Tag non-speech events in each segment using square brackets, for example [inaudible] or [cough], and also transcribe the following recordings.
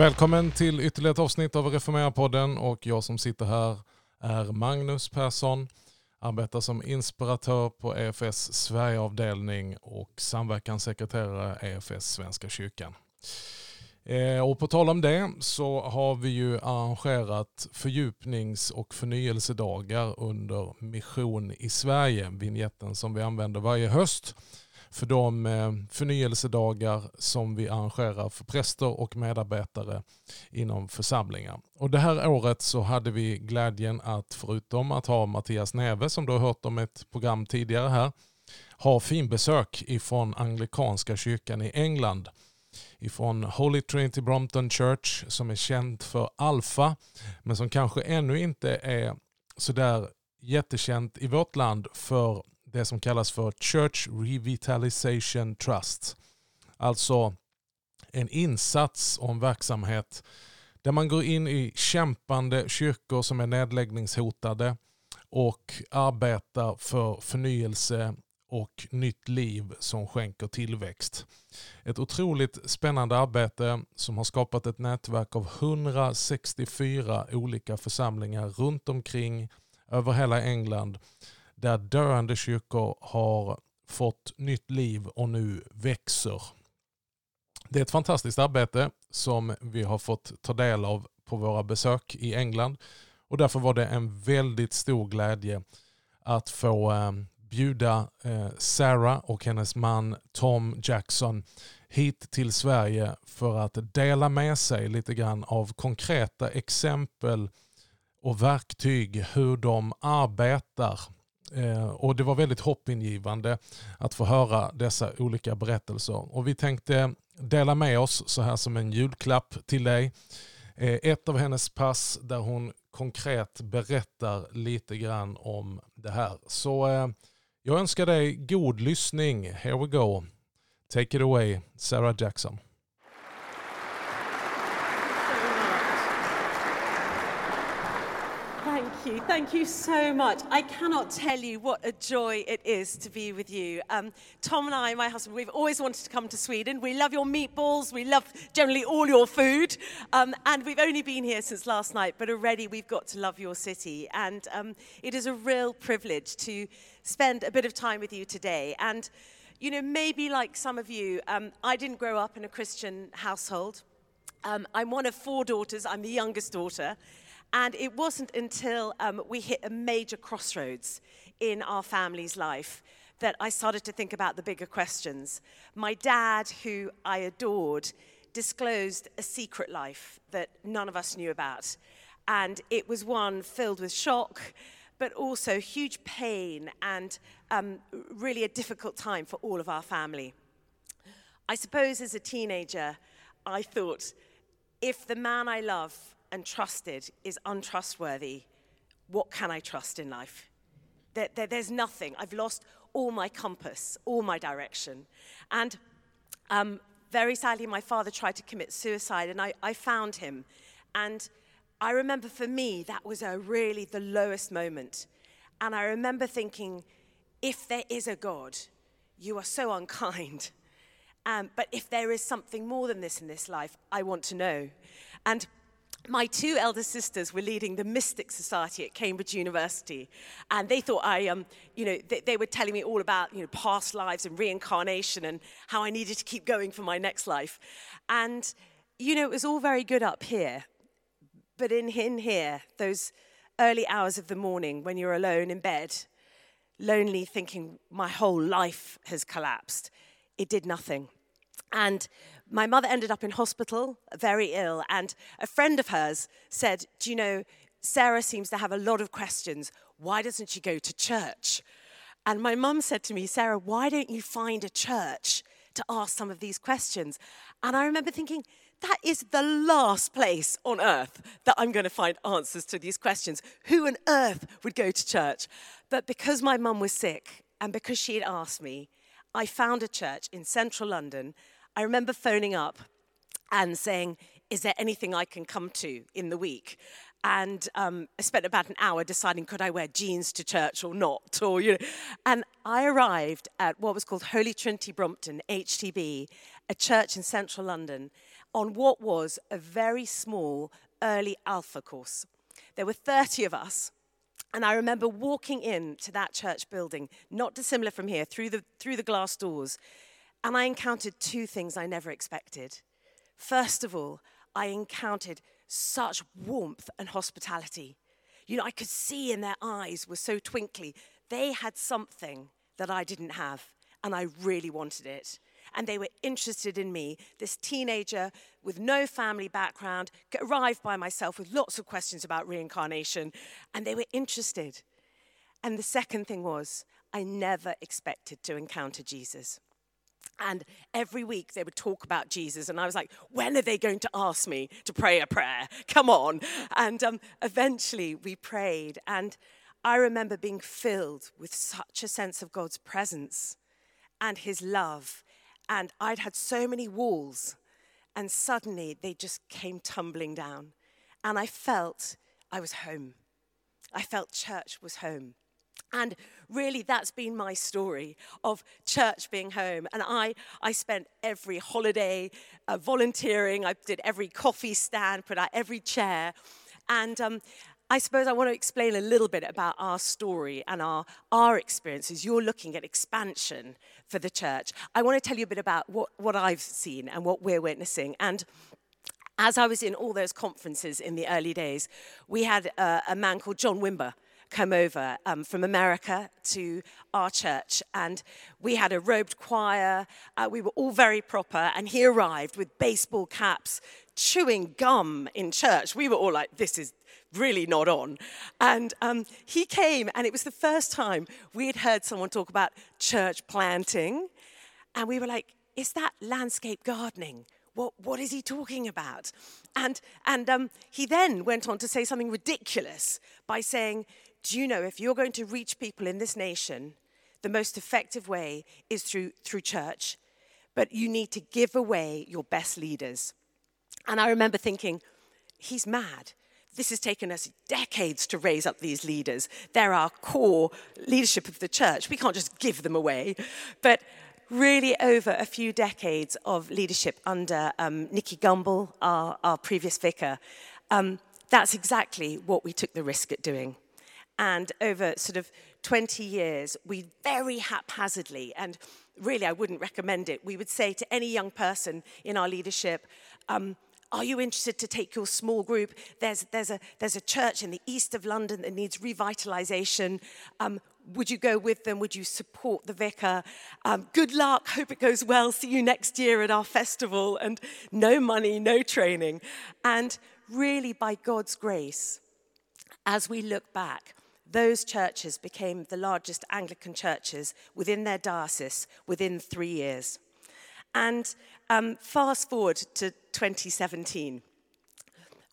Välkommen till ytterligare ett avsnitt av Reformera-podden och jag som sitter här är Magnus Persson, arbetar som inspiratör på EFS Sverigeavdelning och samverkanssekreterare EFS Svenska kyrkan. Eh, och på tal om det så har vi ju arrangerat fördjupnings och förnyelsedagar under Mission i Sverige, vignetten som vi använder varje höst för de eh, förnyelsedagar som vi arrangerar för präster och medarbetare inom församlingar. Och det här året så hade vi glädjen att förutom att ha Mattias Neve som du har hört om ett program tidigare här, ha finbesök ifrån anglikanska kyrkan i England ifrån Holy Trinity Brompton Church som är känd för Alfa men som kanske ännu inte är sådär jättekänt i vårt land för det som kallas för Church Revitalization Trust. Alltså en insats och en verksamhet där man går in i kämpande kyrkor som är nedläggningshotade och arbetar för förnyelse och nytt liv som skänker tillväxt. Ett otroligt spännande arbete som har skapat ett nätverk av 164 olika församlingar runt omkring över hela England där döende kyrkor har fått nytt liv och nu växer. Det är ett fantastiskt arbete som vi har fått ta del av på våra besök i England och därför var det en väldigt stor glädje att få eh, bjuda eh, Sarah och hennes man Tom Jackson hit till Sverige för att dela med sig lite grann av konkreta exempel och verktyg hur de arbetar Eh, och Det var väldigt hoppingivande att få höra dessa olika berättelser. Och Vi tänkte dela med oss så här som en julklapp till dig. Eh, ett av hennes pass där hon konkret berättar lite grann om det här. Så eh, jag önskar dig god lyssning. Here we go. Take it away, Sarah Jackson. You. Thank you so much. I cannot tell you what a joy it is to be with you. Um, Tom and I, my husband, we've always wanted to come to Sweden. We love your meatballs. We love generally all your food. Um, and we've only been here since last night, but already we've got to love your city. And um, it is a real privilege to spend a bit of time with you today. And, you know, maybe like some of you, um, I didn't grow up in a Christian household. Um, I'm one of four daughters. I'm the youngest daughter. And it wasn't until um, we hit a major crossroads in our family's life that I started to think about the bigger questions. My dad, who I adored, disclosed a secret life that none of us knew about. And it was one filled with shock, but also huge pain and um, really a difficult time for all of our family. I suppose as a teenager, I thought if the man I love and trusted is untrustworthy, what can I trust in life? There, there, there's nothing. I've lost all my compass, all my direction. And um, very sadly, my father tried to commit suicide, and I, I found him. And I remember for me, that was a really the lowest moment. And I remember thinking, if there is a God, you are so unkind. Um, but if there is something more than this in this life, I want to know. And my two elder sisters were leading the Mystic Society at Cambridge University, and they thought I, um, you know, they, they, were telling me all about, you know, past lives and reincarnation and how I needed to keep going for my next life. And, you know, it was all very good up here, but in, in here, those early hours of the morning when you're alone in bed, lonely, thinking my whole life has collapsed, it did nothing. And my mother ended up in hospital, very ill, and a friend of hers said, Do you know, Sarah seems to have a lot of questions. Why doesn't she go to church? And my mum said to me, Sarah, why don't you find a church to ask some of these questions? And I remember thinking, that is the last place on earth that I'm going to find answers to these questions. Who on earth would go to church? But because my mum was sick and because she had asked me, I found a church in central London I remember phoning up and saying, Is there anything I can come to in the week? And um, I spent about an hour deciding could I wear jeans to church or not, or you know. And I arrived at what was called Holy Trinity Brompton (HTB), a church in central London. on what was a very small early alpha course. There were 30 of us. And I remember walking into that church building, not dissimilar from here, through the, through the glass doors, and I encountered two things I never expected. First of all, I encountered such warmth and hospitality. You know, I could see in their eyes were so twinkly. They had something that I didn't have, and I really wanted it. And they were interested in me, this teenager with no family background, arrived by myself with lots of questions about reincarnation, and they were interested. And the second thing was, I never expected to encounter Jesus. And every week they would talk about Jesus. And I was like, when are they going to ask me to pray a prayer? Come on. And um, eventually we prayed. And I remember being filled with such a sense of God's presence and his love. And I'd had so many walls. And suddenly they just came tumbling down. And I felt I was home. I felt church was home. And really, that's been my story of church being home. And I, I spent every holiday uh, volunteering. I did every coffee stand, put out every chair. And um, I suppose I want to explain a little bit about our story and our, our experiences. You're looking at expansion for the church. I want to tell you a bit about what, what I've seen and what we're witnessing. And as I was in all those conferences in the early days, we had uh, a man called John Wimber come over um, from America to our church. And we had a robed choir. Uh, we were all very proper. And he arrived with baseball caps, chewing gum in church. We were all like, this is really not on. And um, he came, and it was the first time we had heard someone talk about church planting. And we were like, is that landscape gardening? What, what is he talking about? And, and um, he then went on to say something ridiculous by saying, do you know if you're going to reach people in this nation, the most effective way is through, through church, but you need to give away your best leaders. And I remember thinking, he's mad. This has taken us decades to raise up these leaders. They're our core leadership of the church. We can't just give them away. But really, over a few decades of leadership under um, Nicky Gumbel, our, our previous vicar, um, that's exactly what we took the risk at doing. And over sort of 20 years, we very haphazardly, and really I wouldn't recommend it, we would say to any young person in our leadership, um, are you interested to take your small group? There's, there's, a, there's a church in the east of London that needs revitalization. Um, would you go with them? Would you support the vicar? Um, good luck. Hope it goes well. See you next year at our festival. And no money, no training. And really, by God's grace, as we look back, those churches became the largest Anglican churches within their diocese within three years. And um, fast forward to 2017,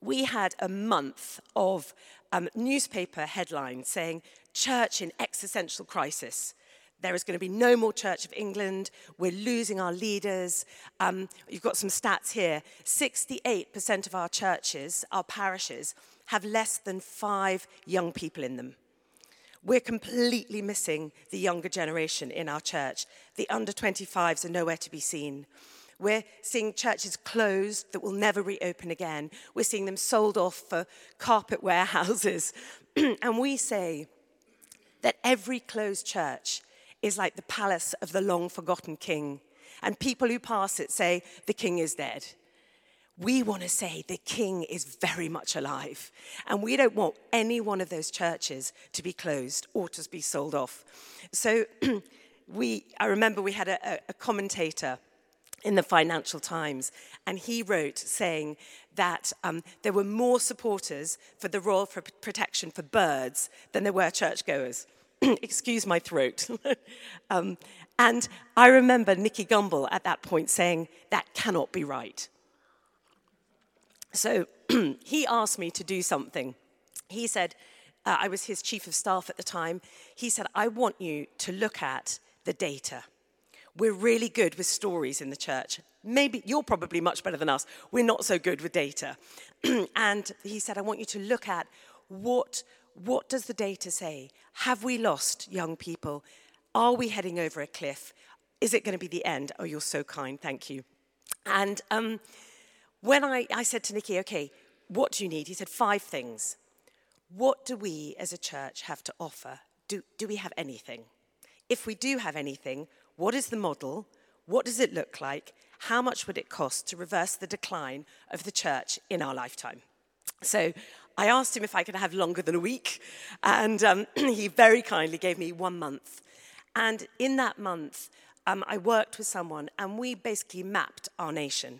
we had a month of um, newspaper headlines saying, Church in existential crisis. There is going to be no more Church of England. We're losing our leaders. Um, you've got some stats here. 68% of our churches, our parishes, have less than five young people in them. We're completely missing the younger generation in our church. The under 25s are nowhere to be seen. We're seeing churches closed that will never reopen again. We're seeing them sold off for carpet warehouses. [clears throat] and we say that every closed church is like the palace of the long forgotten king. And people who pass it say, the king is dead we want to say the king is very much alive. And we don't want any one of those churches to be closed or to be sold off. So [clears throat] we, I remember we had a, a commentator in the Financial Times, and he wrote saying that um, there were more supporters for the Royal Protection for Birds than there were churchgoers. [clears throat] Excuse my throat. [laughs] um, and I remember Nicky Gumbel at that point saying, that cannot be right. So [clears throat] he asked me to do something. He said, uh, I was his chief of staff at the time. He said, I want you to look at the data. We're really good with stories in the church. Maybe you're probably much better than us. We're not so good with data. [clears throat] and he said, I want you to look at what, what does the data say? Have we lost young people? Are we heading over a cliff? Is it going to be the end? Oh, you're so kind. Thank you. And um, when I, I said to Nicky, okay, what do you need? He said, five things. What do we as a church have to offer? Do, do we have anything? If we do have anything, what is the model? What does it look like? How much would it cost to reverse the decline of the church in our lifetime? So I asked him if I could have longer than a week, and um, [clears throat] he very kindly gave me one month. And in that month, um, I worked with someone, and we basically mapped our nation.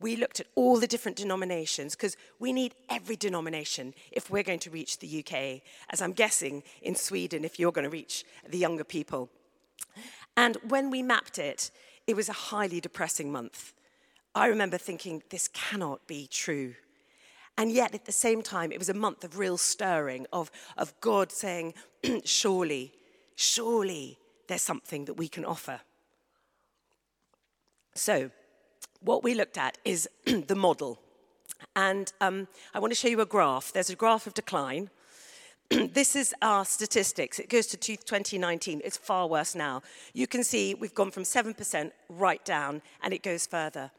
We looked at all the different denominations because we need every denomination if we're going to reach the UK, as I'm guessing in Sweden, if you're going to reach the younger people. And when we mapped it, it was a highly depressing month. I remember thinking, this cannot be true. And yet, at the same time, it was a month of real stirring, of, of God saying, [clears throat] surely, surely there's something that we can offer. So, what we looked at is [clears throat] the model. And um, I want to show you a graph. There's a graph of decline. [clears throat] this is our statistics. It goes to 2019. It's far worse now. You can see we've gone from 7% right down, and it goes further.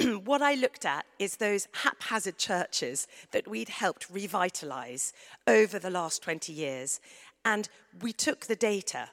[clears throat] what I looked at is those haphazard churches that we'd helped revitalize over the last 20 years. And we took the data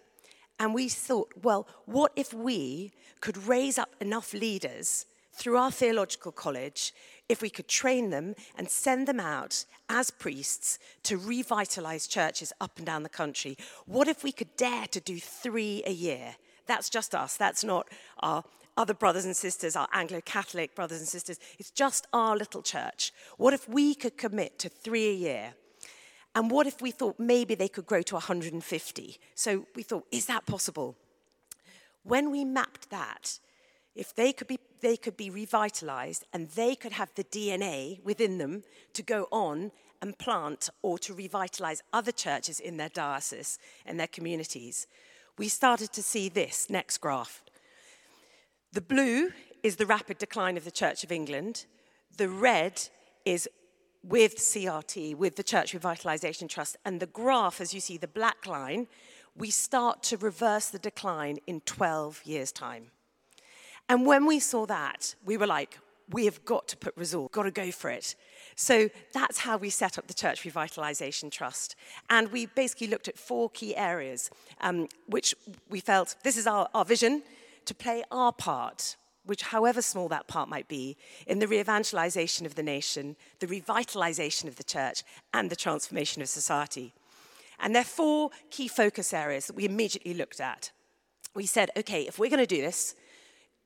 and we thought, well, what if we could raise up enough leaders through our theological college if we could train them and send them out as priests to revitalize churches up and down the country? What if we could dare to do three a year? That's just us. That's not our other brothers and sisters, our Anglo Catholic brothers and sisters. It's just our little church. What if we could commit to three a year? And what if we thought maybe they could grow to 150? So we thought, is that possible? When we mapped that, if they could be they could be revitalized and they could have the DNA within them to go on and plant or to revitalize other churches in their diocese and their communities. We started to see this next graph. The blue is the rapid decline of the Church of England. The red is with CRT, with the Church Revitalisation Trust. And the graph, as you see, the black line, we start to reverse the decline in 12 years' time. And when we saw that, we were like, we have got to put resource, got to go for it. So that's how we set up the Church Revitalisation Trust. And we basically looked at four key areas, um, which we felt this is our, our vision to play our part, which, however small that part might be, in the re evangelization of the nation, the revitalization of the church, and the transformation of society. And there are four key focus areas that we immediately looked at. We said, okay, if we're going to do this,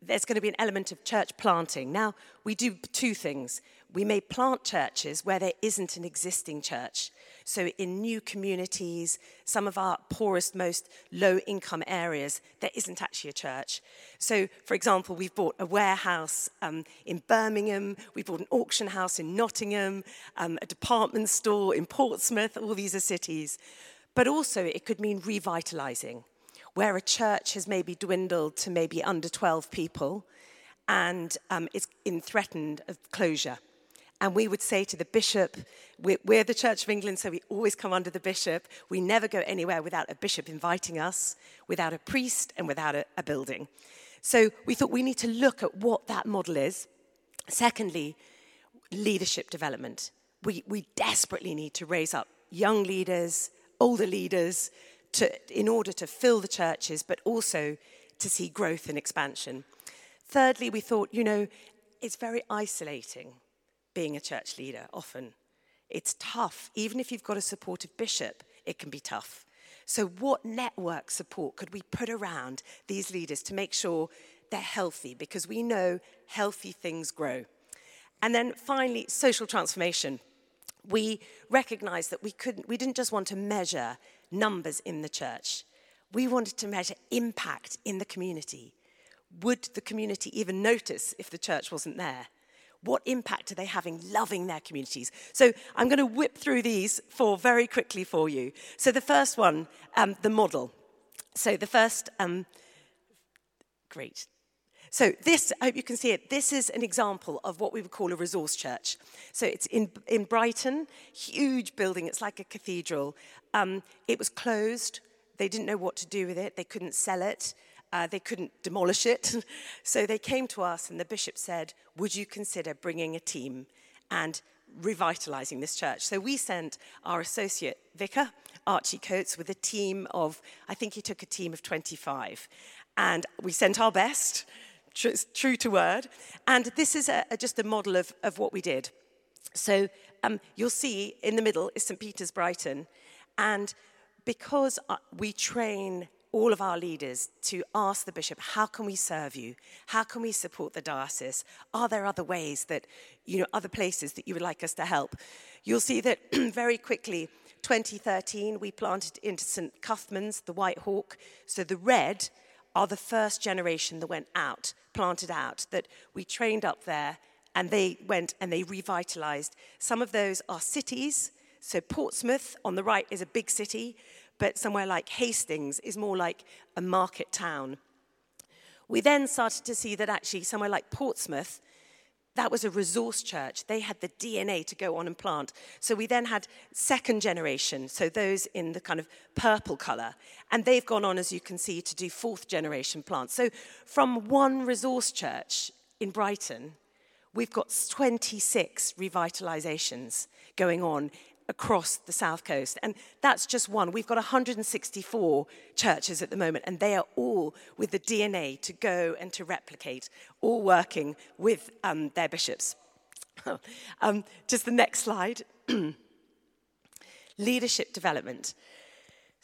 there's going to be an element of church planting. Now, we do two things. We may plant churches where there isn't an existing church. So, in new communities, some of our poorest, most low income areas, there isn't actually a church. So, for example, we've bought a warehouse um, in Birmingham, we bought an auction house in Nottingham, um, a department store in Portsmouth, all these are cities. But also, it could mean revitalizing where a church has maybe dwindled to maybe under 12 people and um, is in threatened of closure. And we would say to the bishop, we're, the Church of England, so we always come under the bishop. We never go anywhere without a bishop inviting us, without a priest, and without a, a building. So we thought we need to look at what that model is. Secondly, leadership development. We, we desperately need to raise up young leaders, older leaders, to, in order to fill the churches, but also to see growth and expansion. Thirdly, we thought, you know, it's very isolating being a church leader often. It's tough. Even if you've got a supportive bishop, it can be tough. So, what network support could we put around these leaders to make sure they're healthy? Because we know healthy things grow. And then finally, social transformation. We recognized that we couldn't, we didn't just want to measure numbers in the church. We wanted to measure impact in the community. Would the community even notice if the church wasn't there? What impact are they having loving their communities? So I'm going to whip through these four very quickly for you. So the first one, um, the model. So the first, um, great. So this, I hope you can see it, this is an example of what we would call a resource church. So it's in, in Brighton, huge building, it's like a cathedral. Um, it was closed, they didn't know what to do with it, they couldn't sell it. Uh, they couldn't demolish it. [laughs] so they came to us, and the bishop said, Would you consider bringing a team and revitalizing this church? So we sent our associate vicar, Archie Coates, with a team of, I think he took a team of 25. And we sent our best, true, true to word. And this is a, a, just a model of, of what we did. So um, you'll see in the middle is St. Peter's Brighton. And because uh, we train all of our leaders to ask the bishop, how can we serve you? How can we support the diocese? Are there other ways that, you know, other places that you would like us to help? You'll see that [clears throat] very quickly, 2013, we planted into St. Cuthman's, the Whitehawk. So the red are the first generation that went out, planted out, that we trained up there and they went and they revitalized. Some of those are cities. So Portsmouth on the right is a big city, but somewhere like Hastings is more like a market town. We then started to see that actually somewhere like Portsmouth, that was a resource church. They had the DNA to go on and plant. So we then had second generation, so those in the kind of purple color. And they've gone on, as you can see, to do fourth generation plants. So from one resource church in Brighton, we've got 26 revitalizations going on across the south coast. And that's just one. We've got 164 churches at the moment, and they are all with the DNA to go and to replicate, all working with um, their bishops. [laughs] um, just the next slide. [clears throat] Leadership development.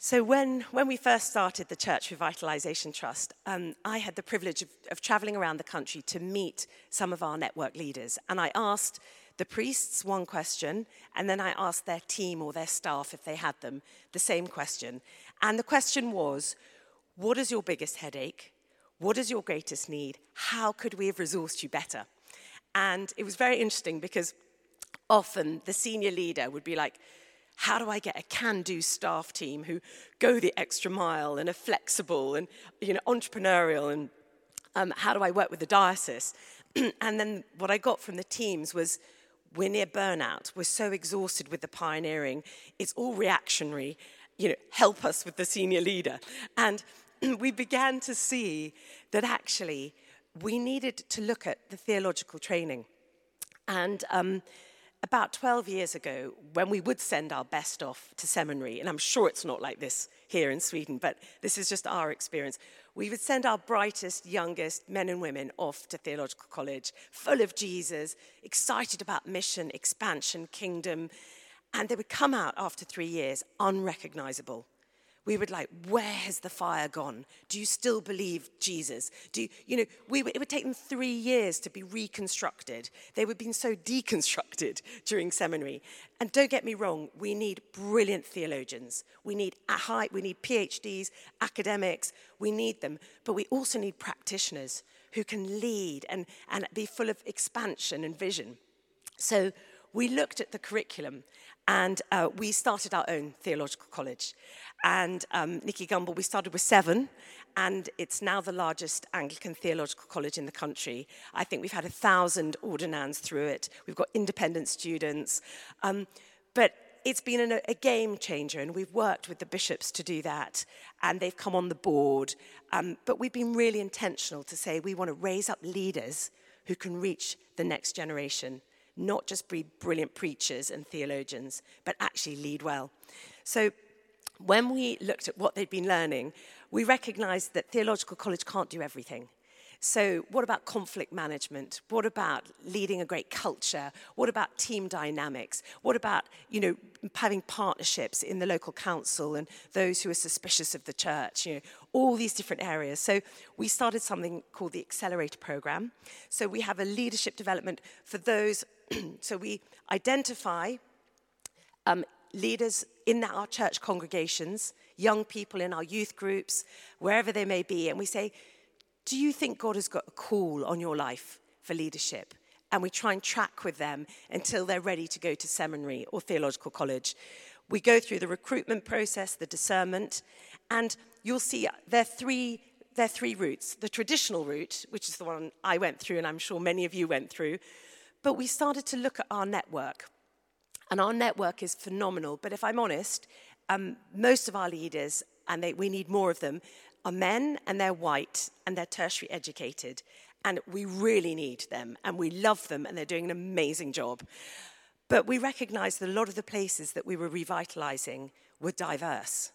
So, when, when we first started the Church Revitalization Trust, um, I had the privilege of, of traveling around the country to meet some of our network leaders. And I asked the priests one question, and then I asked their team or their staff, if they had them, the same question. And the question was What is your biggest headache? What is your greatest need? How could we have resourced you better? And it was very interesting because often the senior leader would be like, how do I get a can-do staff team who go the extra mile and are flexible and you know entrepreneurial and um, how do I work with the diocese? [clears throat] and then what I got from the teams was we're near burnout. We're so exhausted with the pioneering. It's all reactionary. You know, help us with the senior leader. And [clears throat] we began to see that actually we needed to look at the theological training. And um, about 12 years ago, when we would send our best off to seminary, and I'm sure it's not like this here in Sweden, but this is just our experience, we would send our brightest, youngest men and women off to theological college, full of Jesus, excited about mission, expansion, kingdom, and they would come out after three years unrecognizable we would like, where has the fire gone? Do you still believe Jesus? Do you, you know, we, it would take them three years to be reconstructed. They were being so deconstructed [laughs] during seminary. And don't get me wrong, we need brilliant theologians. We need a high, we need PhDs, academics, we need them. But we also need practitioners who can lead and, and be full of expansion and vision. So we looked at the curriculum and uh, we started our own theological college. And um, Nicky Gumbel, we started with seven, and it's now the largest Anglican theological college in the country. I think we've had a thousand ordinands through it. We've got independent students. Um, but it's been a game changer, and we've worked with the bishops to do that, and they've come on the board. Um, but we've been really intentional to say we want to raise up leaders who can reach the next generation, not just be brilliant preachers and theologians, but actually lead well. So when we looked at what they'd been learning, we recognized that theological college can't do everything. So, what about conflict management? What about leading a great culture? What about team dynamics? What about, you know, having partnerships in the local council and those who are suspicious of the church? You know, all these different areas. So, we started something called the Accelerator Program. So, we have a leadership development for those. [clears throat] so, we identify um, leaders in our church congregations, young people in our youth groups, wherever they may be, and we say, Do you think God has got a call on your life for leadership? And we try and track with them until they're ready to go to seminary or theological college. We go through the recruitment process, the discernment, and you'll see there are three there are three routes. The traditional route, which is the one I went through, and I'm sure many of you went through, but we started to look at our network. And our network is phenomenal. But if I'm honest, um, most of our leaders and they, we need more of them, are men and they're white and they're tertiary educated. And we really need them and we love them and they're doing an amazing job. But we recognized that a lot of the places that we were revitalizing were diverse.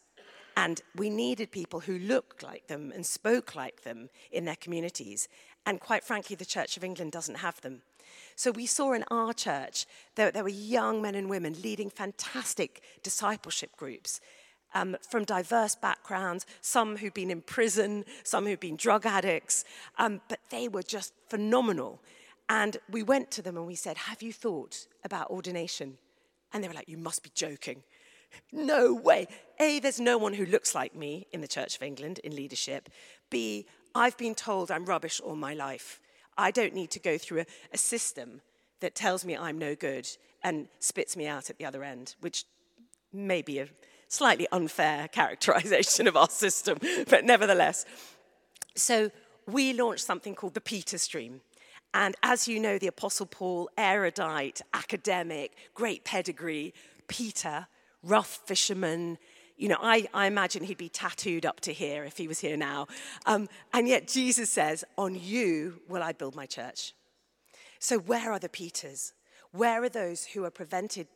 And we needed people who looked like them and spoke like them in their communities. And quite frankly, the Church of England doesn't have them. So we saw in our church that there were young men and women leading fantastic discipleship groups um, from diverse backgrounds, some who'd been in prison, some who'd been drug addicts, um, but they were just phenomenal. And we went to them and we said, Have you thought about ordination? And they were like, You must be joking. No way. A, there's no one who looks like me in the Church of England in leadership. B, I've been told I'm rubbish all my life. I don't need to go through a, a system that tells me I'm no good and spits me out at the other end, which may be a slightly unfair [laughs] characterization of our system, but nevertheless. So we launched something called the Peter Stream. And as you know, the Apostle Paul, erudite, academic, great pedigree, Peter, rough fisherman, you know, I, I, imagine he'd be tattooed up to here if he was here now. Um, and yet Jesus says, On you will I build my church. So, where are the Peters? Where are those who are prevented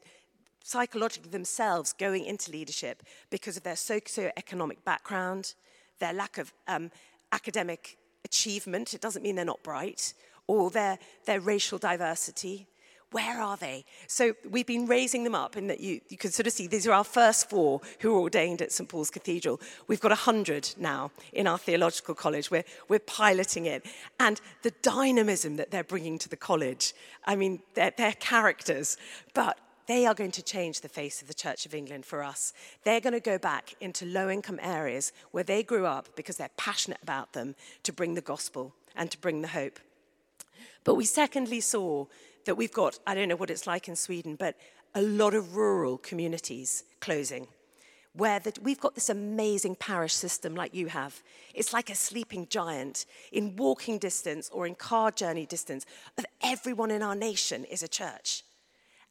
psychologically themselves going into leadership because of their socioeconomic background, their lack of um, academic achievement. It doesn't mean they're not bright, or their, their racial diversity. Where are they? So we've been raising them up, and that you, you can sort of see these are our first four who were ordained at St Paul's Cathedral. We've got 100 now in our theological college. We're, we're piloting it. And the dynamism that they're bringing to the college, I mean, they're, they're characters, but they are going to change the face of the Church of England for us. They're going to go back into low income areas where they grew up because they're passionate about them to bring the gospel and to bring the hope. But we secondly saw that we've got, I don't know what it's like in Sweden, but a lot of rural communities closing where we've got this amazing parish system like you have. It's like a sleeping giant. In walking distance or in car journey distance of everyone in our nation is a church.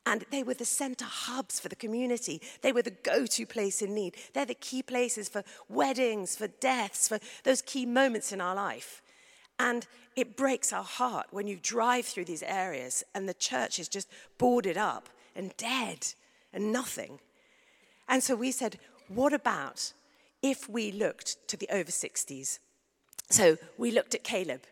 And they were the center hubs for the community. They were the go to place in need. They're the key places for weddings, for deaths, for those key moments in our life. And it breaks our heart when you drive through these areas and the church is just boarded up and dead and nothing. And so we said, what about if we looked to the over 60s? So we looked at Caleb.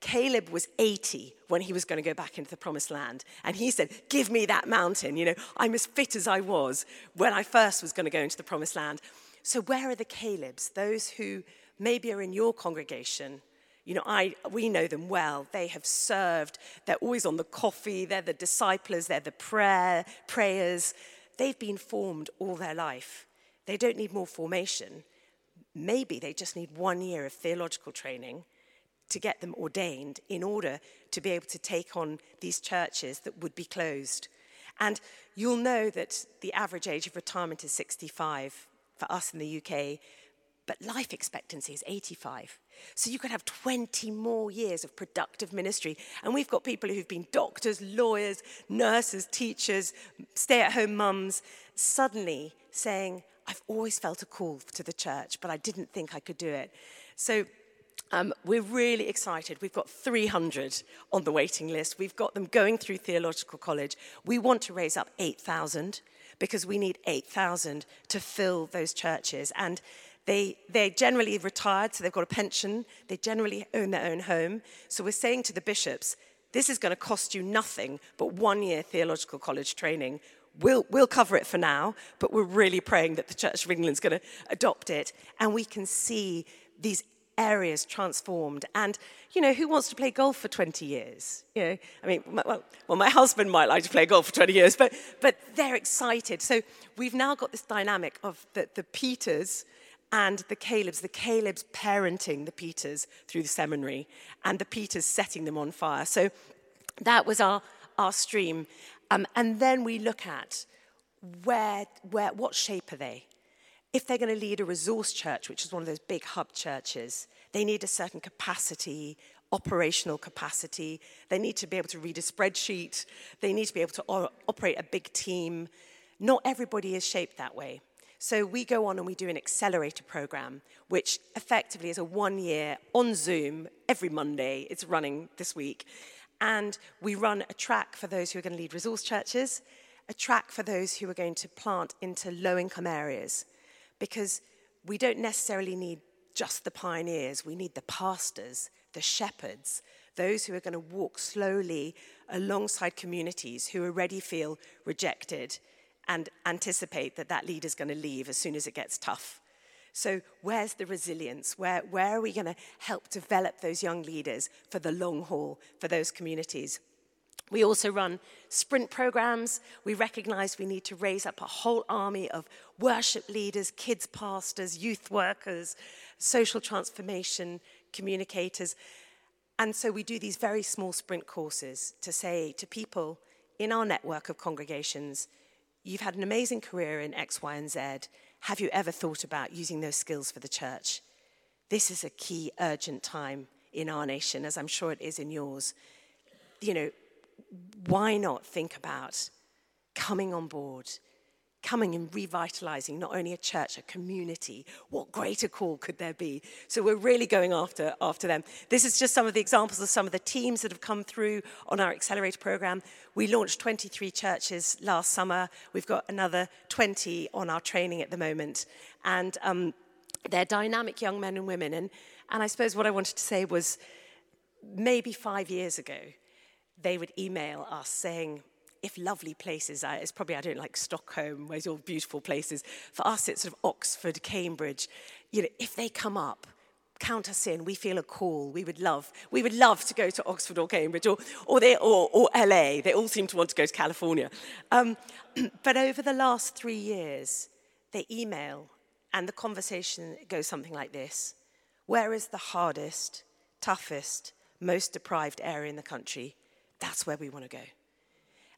Caleb was 80 when he was going to go back into the promised land. And he said, Give me that mountain. You know, I'm as fit as I was when I first was going to go into the promised land. So, where are the Calebs? Those who maybe are in your congregation. You know, I, we know them well. They have served. They're always on the coffee. They're the disciples. They're the prayer, prayers. They've been formed all their life. They don't need more formation. Maybe they just need one year of theological training to get them ordained in order to be able to take on these churches that would be closed. And you'll know that the average age of retirement is 65 for us in the UK, but life expectancy is 85. So you could have 20 more years of productive ministry. And we've got people who've been doctors, lawyers, nurses, teachers, stay at home mums, suddenly saying, I've always felt a call to the church, but I didn't think I could do it. So um, we're really excited. We've got 300 on the waiting list. We've got them going through theological college. We want to raise up 8,000 because we need 8,000 to fill those churches. And they, they're generally retired, so they've got a pension. They generally own their own home. So we're saying to the bishops, this is going to cost you nothing but one year theological college training. We'll, we'll cover it for now, but we're really praying that the Church of England is going to adopt it. And we can see these areas transformed. And, you know, who wants to play golf for 20 years? You know, I mean, well, well, my [laughs] husband might like to play golf for 20 years, but, but they're excited. So we've now got this dynamic of the, the Peters and the Calebs, the Calebs parenting the Peters through the seminary and the Peters setting them on fire. So that was our, our stream. Um, and then we look at where, where, what shape are they? if they're going to lead a resource church, which is one of those big hub churches, they need a certain capacity, operational capacity. They need to be able to read a spreadsheet. They need to be able to operate a big team. Not everybody is shaped that way. So we go on and we do an accelerator program, which effectively is a one year on Zoom every Monday. It's running this week. And we run a track for those who are going to lead resource churches, a track for those who are going to plant into low income areas. Because we don't necessarily need just the pioneers, we need the pastors, the shepherds, those who are going to walk slowly alongside communities who already feel rejected and anticipate that that leader's going to leave as soon as it gets tough. So, where's the resilience? Where, where are we going to help develop those young leaders for the long haul, for those communities? We also run sprint programs. We recognize we need to raise up a whole army of worship leaders, kids pastors, youth workers, social transformation communicators. And so we do these very small sprint courses to say to people in our network of congregations, you've had an amazing career in X, Y, and Z. Have you ever thought about using those skills for the church? This is a key, urgent time in our nation, as I'm sure it is in yours. You know, why not think about coming on board coming and revitalizing not only a church, a community. What greater call could there be? So we're really going after, after them. This is just some of the examples of some of the teams that have come through on our accelerator program. We launched 23 churches last summer. We've got another 20 on our training at the moment. And um, they're dynamic young men and women. And, and I suppose what I wanted to say was maybe five years ago, they would email us saying, if lovely places, it's probably I don't like Stockholm, where's all beautiful places. For us, it's sort of Oxford, Cambridge. You know, if they come up, count us in. We feel a call. We would love, we would love to go to Oxford or Cambridge or, or, they, or, or LA. They all seem to want to go to California. Um, [clears throat] but over the last three years, they email and the conversation goes something like this Where is the hardest, toughest, most deprived area in the country? That's where we want to go.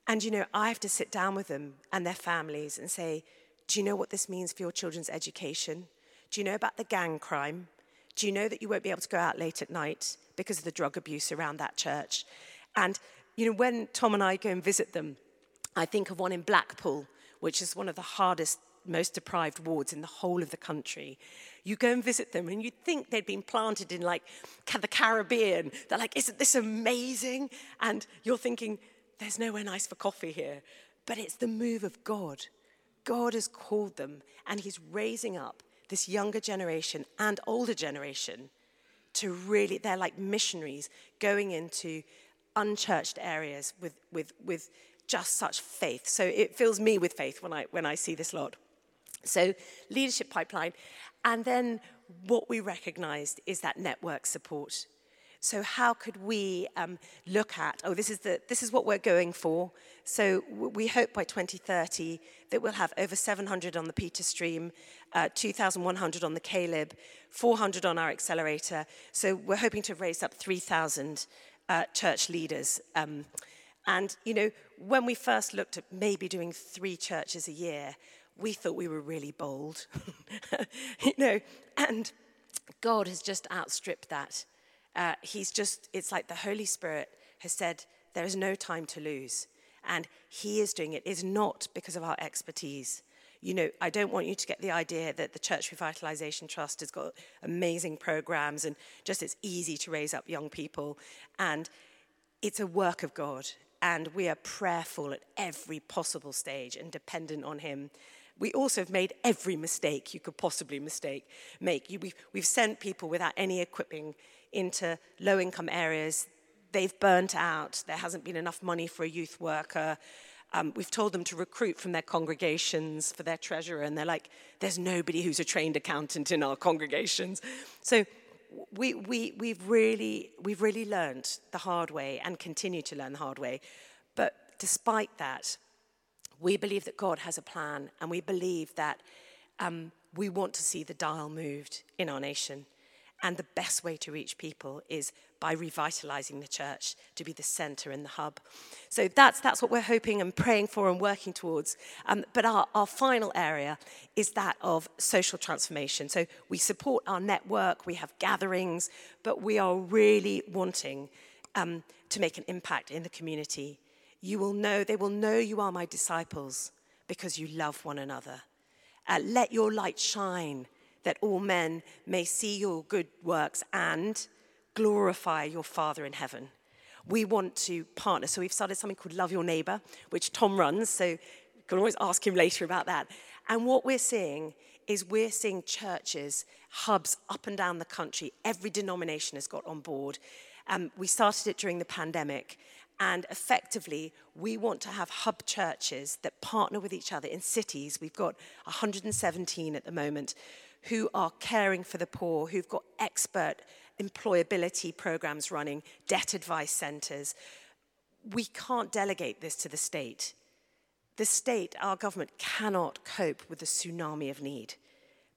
And, you know, I have to sit down with them and their families and say, Do you know what this means for your children's education? Do you know about the gang crime? Do you know that you won't be able to go out late at night because of the drug abuse around that church? And, you know, when Tom and I go and visit them, I think of one in Blackpool, which is one of the hardest, most deprived wards in the whole of the country. You go and visit them, and you'd think they'd been planted in like the Caribbean. They're like, Isn't this amazing? And you're thinking, there's nowhere nice for coffee here. But it's the move of God. God has called them, and He's raising up this younger generation and older generation to really, they're like missionaries going into unchurched areas with, with, with just such faith. So it fills me with faith when I, when I see this lot. So, leadership pipeline. And then what we recognized is that network support. So how could we um, look at, oh, this is, the, this is what we're going for. So we hope by 2030 that we'll have over 700 on the Peter Stream, uh, 2,100 on the Caleb, 400 on our accelerator. So we're hoping to raise up 3,000 uh, church leaders. Um, and, you know, when we first looked at maybe doing three churches a year, we thought we were really bold. [laughs] you know, and God has just outstripped that uh, he's just, it's like the Holy Spirit has said, there is no time to lose. And he is doing it. It's not because of our expertise. You know, I don't want you to get the idea that the Church Revitalization Trust has got amazing programs and just it's easy to raise up young people. And it's a work of God. And we are prayerful at every possible stage and dependent on Him. We also have made every mistake you could possibly mistake, make. We've, we've sent people without any equipping into low income areas. They've burnt out. There hasn't been enough money for a youth worker. Um, we've told them to recruit from their congregations for their treasurer, and they're like, there's nobody who's a trained accountant in our congregations. So we, we, we've, really, we've really learned the hard way and continue to learn the hard way. But despite that, we believe that God has a plan, and we believe that um, we want to see the dial moved in our nation. And the best way to reach people is by revitalizing the church to be the center and the hub. So that's, that's what we're hoping and praying for and working towards. Um, but our, our final area is that of social transformation. So we support our network, we have gatherings, but we are really wanting um, to make an impact in the community. You will know, they will know you are my disciples because you love one another. Uh, let your light shine that all men may see your good works and glorify your Father in heaven. We want to partner. So we've started something called Love Your Neighbor, which Tom runs. So you can always ask him later about that. And what we're seeing is we're seeing churches, hubs up and down the country. Every denomination has got on board. Um, we started it during the pandemic. And effectively, we want to have hub churches that partner with each other in cities. We've got 117 at the moment who are caring for the poor, who've got expert employability programs running, debt advice centers. We can't delegate this to the state. The state, our government, cannot cope with the tsunami of need.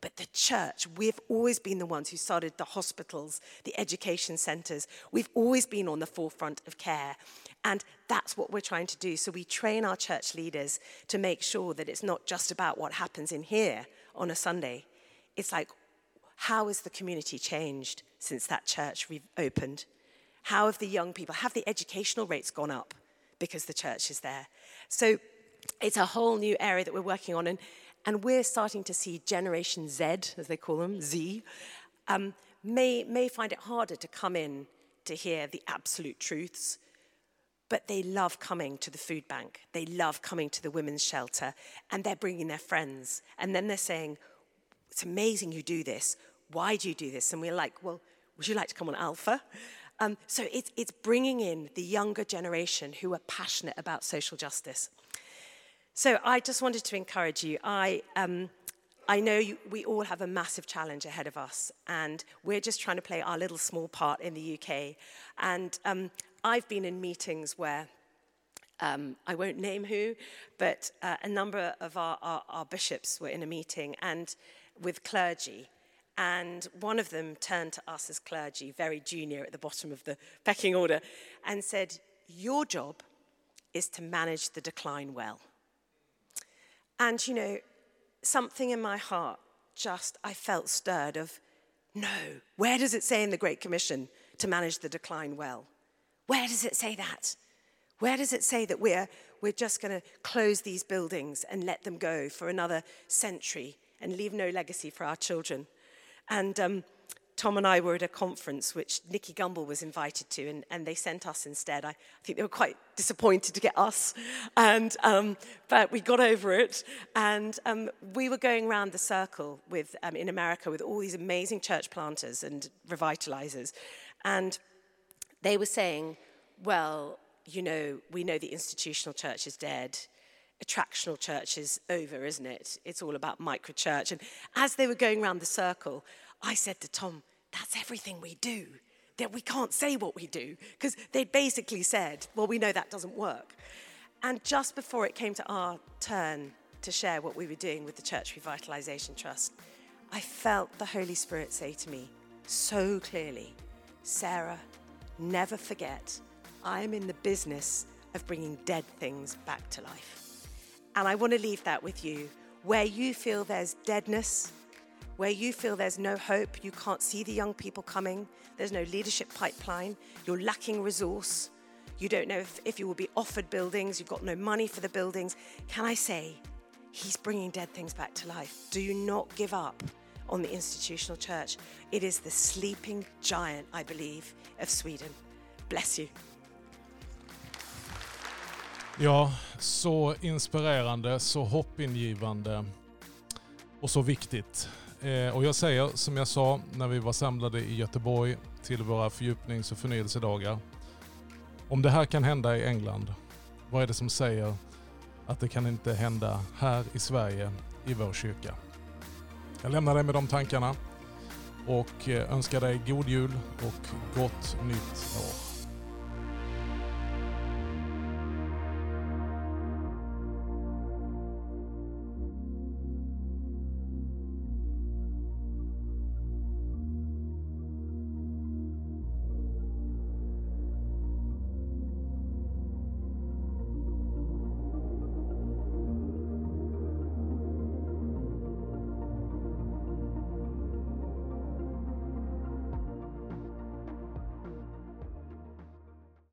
But the church, we've always been the ones who started the hospitals, the education centers. We've always been on the forefront of care. And that's what we're trying to do. So we train our church leaders to make sure that it's not just about what happens in here on a Sunday. It's like, how has the community changed since that church opened? How have the young people, have the educational rates gone up because the church is there? So it's a whole new area that we're working on. And, and we're starting to see Generation Z, as they call them, Z, um, may, may find it harder to come in to hear the absolute truths but they love coming to the food bank. They love coming to the women's shelter, and they're bringing their friends. And then they're saying, It's amazing you do this. Why do you do this? And we're like, Well, would you like to come on Alpha? Um, so it's, it's bringing in the younger generation who are passionate about social justice. So I just wanted to encourage you. I, um, I know you, we all have a massive challenge ahead of us, and we're just trying to play our little small part in the UK. And um, I've been in meetings where um, I won't name who, but uh, a number of our, our, our, bishops were in a meeting and with clergy. And one of them turned to us as clergy, very junior at the bottom of the pecking order, and said, Your job is to manage the decline well. And, you know, something in my heart just, I felt stirred of, no, where does it say in the Great Commission to manage the decline well? Where does it say that? Where does it say that we're, we're just going to close these buildings and let them go for another century and leave no legacy for our children? And um, Tom and I were at a conference which Nicky Gumbel was invited to, and, and they sent us instead. I, I, think they were quite disappointed to get us, and, um, but we got over it. And um, we were going around the circle with, um, in America with all these amazing church planters and revitalizers. And they were saying, well, you know, we know the institutional church is dead. Attractional church is over, isn't it? It's all about micro church. And as they were going around the circle, I said to Tom, that's everything we do. That we can't say what we do. Because they'd basically said, well, we know that doesn't work. And just before it came to our turn to share what we were doing with the Church Revitalization Trust, I felt the Holy Spirit say to me so clearly, Sarah, Never forget, I am in the business of bringing dead things back to life. And I want to leave that with you. Where you feel there's deadness, where you feel there's no hope, you can't see the young people coming, there's no leadership pipeline, you're lacking resource, you don't know if, if you will be offered buildings, you've got no money for the buildings. Can I say, He's bringing dead things back to life? Do you not give up on the institutional church. It is the sleeping giant, I believe, of Sweden. Bless you. Ja, så inspirerande, så hoppingivande och så viktigt. Eh, och jag säger som jag sa när vi var samlade i Göteborg till våra fördjupnings och förnyelsedagar. Om det här kan hända i England, vad är det som säger att det kan inte hända här i Sverige i vår kyrka? Jag lämnar dig med de tankarna och eh, önskar dig god jul och gott nytt år.